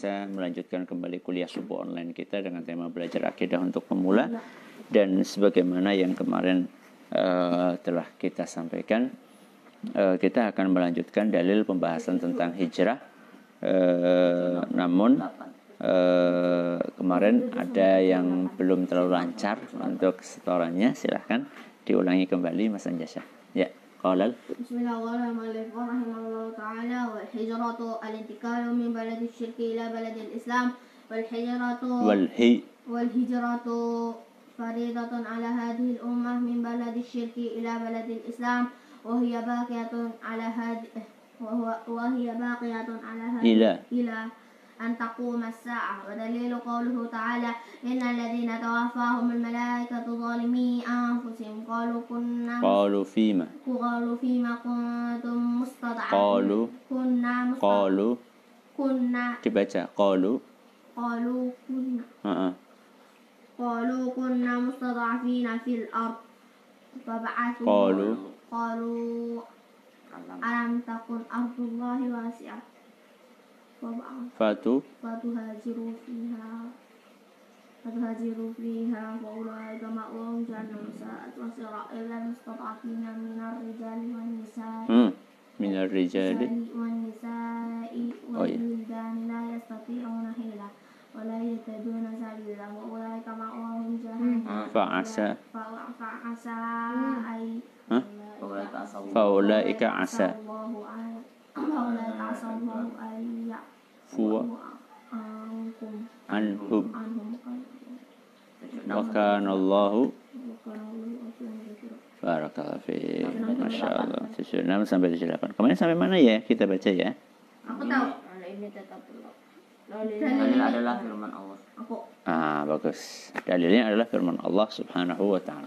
bisa melanjutkan kembali kuliah subuh online kita dengan tema belajar akidah untuk pemula. Dan sebagaimana yang kemarin uh, telah kita sampaikan uh, kita akan melanjutkan dalil pembahasan tentang hijrah. Uh, namun uh, kemarin ada yang belum terlalu lancar untuk setorannya. Silahkan diulangi kembali Mas Anjasa ya قال بسم الله الرحمن الرحيم. رحمه الله تعالى. والهجرة الانتقال من بلد الشرك إلى بلد الإسلام. والهجرة والهي والهجرة فريضة على هذه الأمة من بلد الشرك إلى بلد الإسلام. وهي باقية على هذه وهي باقية على هذه إلى إلى أن تقوم الساعة. ودليل قوله تعالى إن الذين توفاهم الملائكة ظالمي أنفسهم. قالوا كنا قالوا فيما؟ قالوا فيما كنتم مستضعفين. قالوا كنا مستضعفين قالوا كنا dibaca قالوا قالوا كنا uh قالوا كنا مستضعفين في الأرض. فبعثوا قالوا قالوا ألم تكن أرض الله واسعة؟ fatu fatu? Fatuhajiru fiha. Fatuhajiru fiha wa kama ma'wahum jannah, sa'at masira illa mustata'atina minar rijali wan nisa'i. Hmm. minar rijali. Wan nisa'i oh, wa wildan iya. la yastati'una hila wa la yataduna sabila wa ulaika ma'wahum jahannam. Hmm, fa'asa fa'asa hmm. ay. Fa'ulaika asa. 後咧打手冇誒入。Fuwa anhum wa kana Allahu barakallahu fi. Masya Allah 76 sampai 78 kemarin sampai mana ya kita baca ya? Aku tahu. Ini tetap Dalil adalah firman Allah. Ah, bagus. Dalilnya adalah firman Allah Subhanahu wa taala.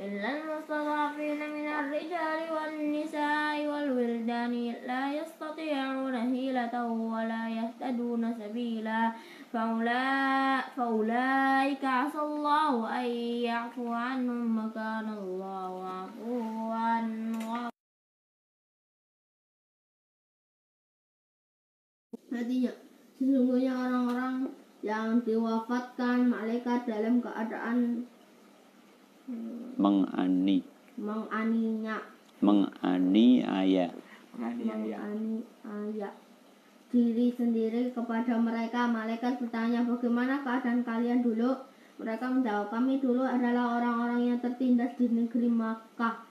إلا المستضعفين من الرجال والنساء والولدان لا يستطيعون حيلة ولا يهتدون سبيلا فأولا- فأولئك عسى الله أن يعفو عنهم وكان الله عفوا غفورا Artinya, sesungguhnya orang-orang yang diwafatkan malaikat dalam keadaan Mengani. Menganinya menganiaya menganiaya diri sendiri kepada mereka. Malaikat bertanya bagaimana keadaan kalian dulu? Mereka menjawab kami dulu adalah orang-orang yang tertindas di negeri Makkah.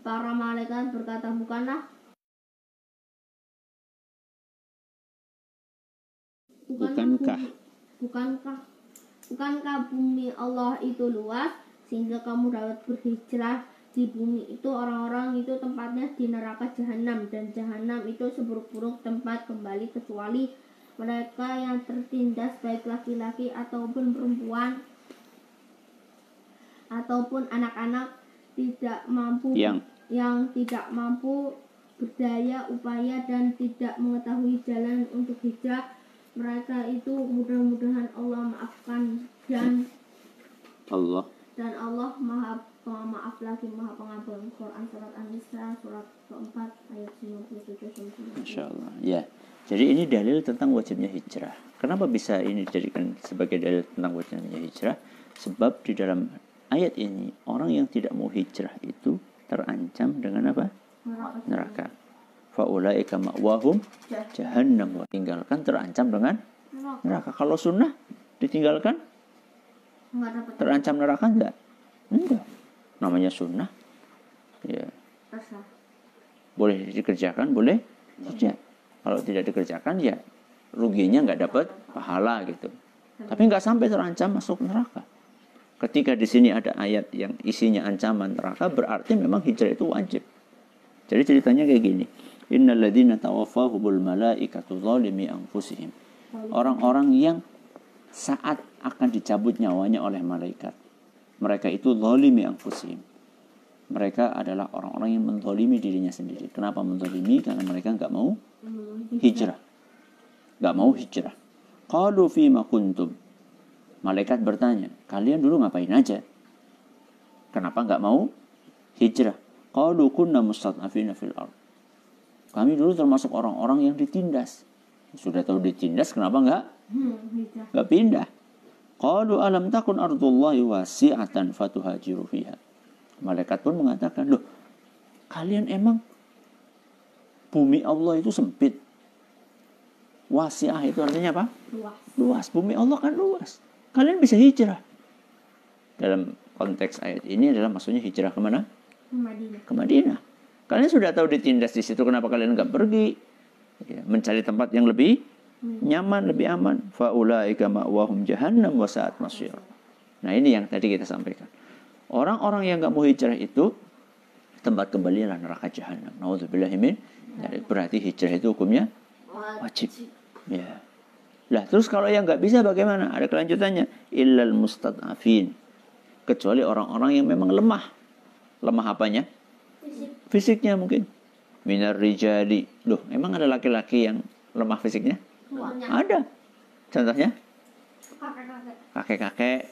Para malaikat berkata bukanlah bukankah? Bukankah? Bukankah bumi Allah itu luas sehingga kamu dapat berhijrah di bumi. Itu orang-orang itu tempatnya di neraka jahanam dan jahanam itu seburuk-buruk tempat kembali kecuali mereka yang tertindas baik laki-laki ataupun perempuan ataupun anak-anak tidak mampu yang yang tidak mampu berdaya upaya dan tidak mengetahui jalan untuk hijrah. Mereka itu mudah-mudahan Allah maafkan dan Allah dan Allah maha pemaaf lagi maha pengampun Quran surat An-Nisa surat keempat ayat 97 sampai Masya Allah. Ya. Jadi ini dalil tentang wajibnya hijrah. Kenapa bisa ini dijadikan sebagai dalil tentang wajibnya hijrah? Sebab di dalam ayat ini orang yang tidak mau hijrah itu terancam dengan apa? neraka. Faulaika ma'wahum jahannam. Tinggalkan terancam dengan neraka. Kalau sunnah ditinggalkan terancam neraka enggak? Enggak. Namanya sunnah. Ya. boleh dikerjakan boleh tidak. Kalau tidak dikerjakan ya ruginya nggak dapat pahala gitu. Tapi nggak sampai terancam masuk neraka. Ketika di sini ada ayat yang isinya ancaman neraka berarti memang hijrah itu wajib. Jadi ceritanya kayak gini. Innalladzina tawaffahumul malaikatu zalimi anfusihim. Orang-orang yang saat akan dicabut nyawanya oleh malaikat. Mereka itu zalimi anfusihim. Mereka adalah orang-orang yang menzalimi dirinya sendiri. Kenapa menzalimi? Karena mereka nggak mau hijrah. Nggak mau hijrah. Qalu fima kuntum. Malaikat bertanya, kalian dulu ngapain aja? Kenapa nggak mau hijrah? Qalu kunna mustad'afina fil ard. Kami dulu termasuk orang-orang yang ditindas. Sudah tahu ditindas, kenapa nggak nggak pindah? Qalu alam takun ardullahi wasi'atan fatuhajiru fiha. Malaikat pun mengatakan, loh kalian emang bumi Allah itu sempit. Wasi'ah itu artinya apa? luas Luas. Bumi Allah kan luas. Kalian bisa hijrah. Dalam konteks ayat ini adalah maksudnya hijrah ke mana? ke Madinah Ke Madinah. Kalian sudah tahu ditindas di situ, kenapa kalian nggak pergi? Ya, mencari tempat yang lebih nyaman, lebih aman. Faulaika ma'wahum jahannam wa sa'at masyir. Nah ini yang tadi kita sampaikan. Orang-orang yang nggak mau hijrah itu tempat kembali adalah neraka jahanam. Nauzubillahimin. Jadi berarti hijrah itu hukumnya wajib. Ya. Lah terus kalau yang nggak bisa bagaimana? Ada kelanjutannya. Illal mustad'afin. Kecuali orang-orang yang memang lemah. Lemah apanya? Fisiknya mungkin. Minar rijali. Loh, emang ada laki-laki yang lemah fisiknya? Ada. Contohnya? kakek-kakek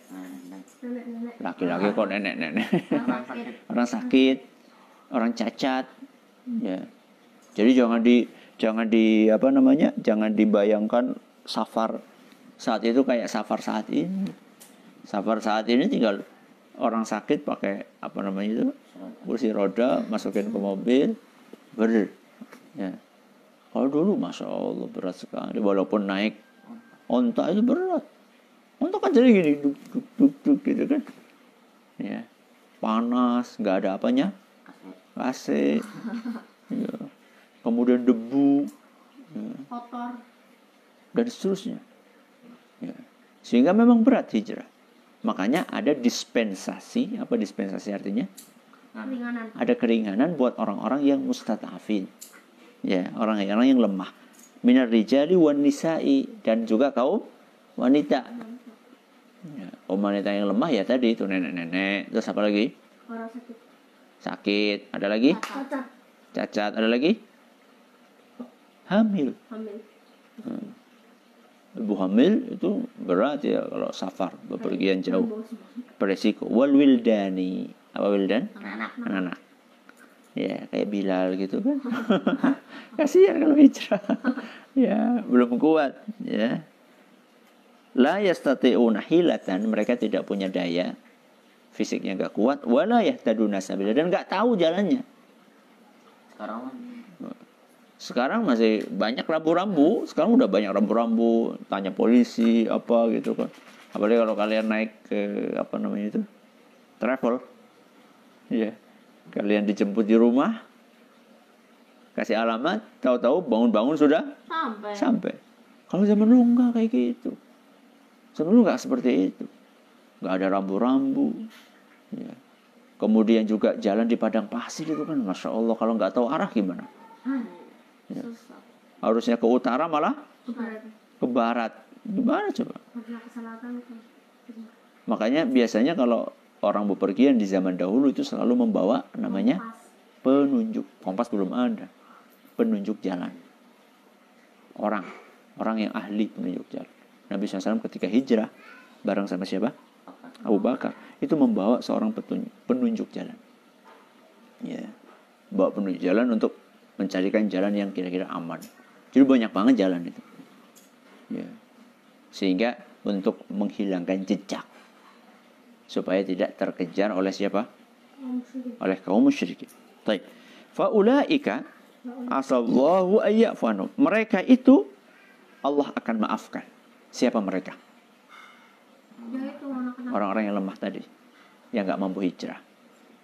Laki-laki kok nenek-nenek. orang sakit orang sakit, orang cacat, ya. Jadi jangan di jangan di apa namanya? Jangan dibayangkan safar saat itu kayak safar saat ini. Safar saat ini tinggal orang sakit pakai apa namanya itu? kursi roda, masukin ke mobil, ber. Ya. Kalau dulu masya Allah berat sekali, walaupun naik onta itu berat. Onta kan jadi gini, duk duk duk duk gitu kan. Ya panas, nggak ada apanya, AC, ya. kemudian debu, ya. kotor dan seterusnya. Ya. Sehingga memang berat hijrah. Makanya ada dispensasi, apa dispensasi artinya? ringanan Ada keringanan buat orang-orang yang mustadafin. Ya, orang-orang yang lemah. Minar rijali wan nisa'i dan juga kaum wanita. Ya, kaum wanita yang lemah ya tadi itu nenek-nenek, terus apa lagi? orang sakit Sakit, ada lagi? cacat Cacat, ada lagi? Hamil. hamil Ibu hamil itu berat ya kalau safar, bepergian jauh. Beresiko. Wal wildani. Apa wildan? anak Anak-anak. Ya, kayak Bilal gitu kan. Kasihan kalau hijrah. ya, belum kuat. Ya. La yastati'una hilatan. Mereka tidak punya daya. Fisiknya nggak kuat. Wala yahtaduna sabila. Dan nggak tahu jalannya. Sekarang Sekarang masih banyak rambu-rambu. Sekarang udah banyak rambu-rambu. Tanya polisi apa gitu kan. Apalagi kalau kalian naik ke apa namanya itu travel, ya kalian dijemput di rumah, kasih alamat, tahu-tahu bangun-bangun sudah sampai sampai. Kalau zaman dulu nggak kayak gitu. Zaman dulu nggak seperti itu. Nggak ada rambu-rambu. Ya. Kemudian juga jalan di padang pasir itu kan, masya Allah kalau nggak tahu arah gimana? Ya. Harusnya ke utara malah Barat. ke barat. Gimana coba? ke ke Makanya biasanya kalau orang bepergian di zaman dahulu itu selalu membawa namanya penunjuk. Kompas belum ada. Penunjuk jalan. Orang. Orang yang ahli penunjuk jalan. Nabi SAW ketika hijrah bareng sama siapa? Abu Bakar. Itu membawa seorang petunjuk, penunjuk jalan. Ya. Bawa penunjuk jalan untuk mencarikan jalan yang kira-kira aman. Jadi banyak banget jalan itu. Ya. Sehingga untuk menghilangkan jejak supaya tidak terkejar oleh siapa? Oleh kaum musyrikin. Baik. Faulaika asallahu ayyafanu. Mereka itu Allah akan maafkan. Siapa mereka? ya Orang-orang yang lemah tadi. Yang nggak mampu hijrah.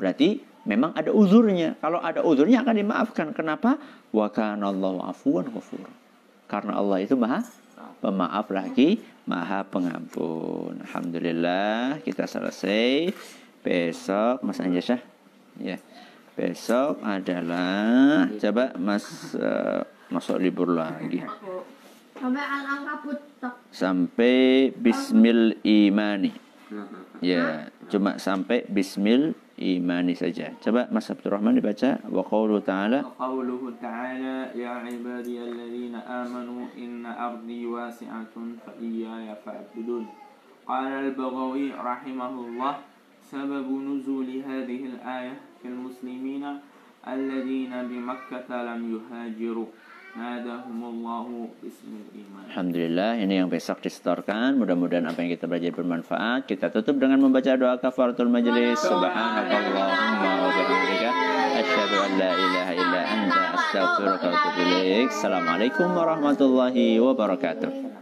Berarti memang ada uzurnya. Kalau ada uzurnya akan dimaafkan. Kenapa? Wa kana Allahu afuwan ghafur. Karena Allah itu maha pemaaf lagi, maha pengampun. Alhamdulillah kita selesai. Besok Mas Anjasah ya. Besok adalah coba Mas eh, masuk libur lagi. Sampai al-ankabut tak. sampai bismil imani. Ya, cuma sampai bismil imani saja. Coba Mas Abdul Rahman dibaca wa qawlu ta'ala wa qawluhu ta'ala ya ibadi alladhina amanu inna ardi wasi'atun fa iyaya fa'budun. Qala al-Baghawi rahimahullah سبب نزول هذه الآية في المسلمين الذين بمكة لم يهاجروا Alhamdulillah ini yang besok disetorkan. Mudah-mudahan apa yang kita belajar bermanfaat. Kita tutup dengan membaca doa kafaratul majlis. Wa Asyhadu an la ilaha illa Assalamualaikum warahmatullahi wabarakatuh.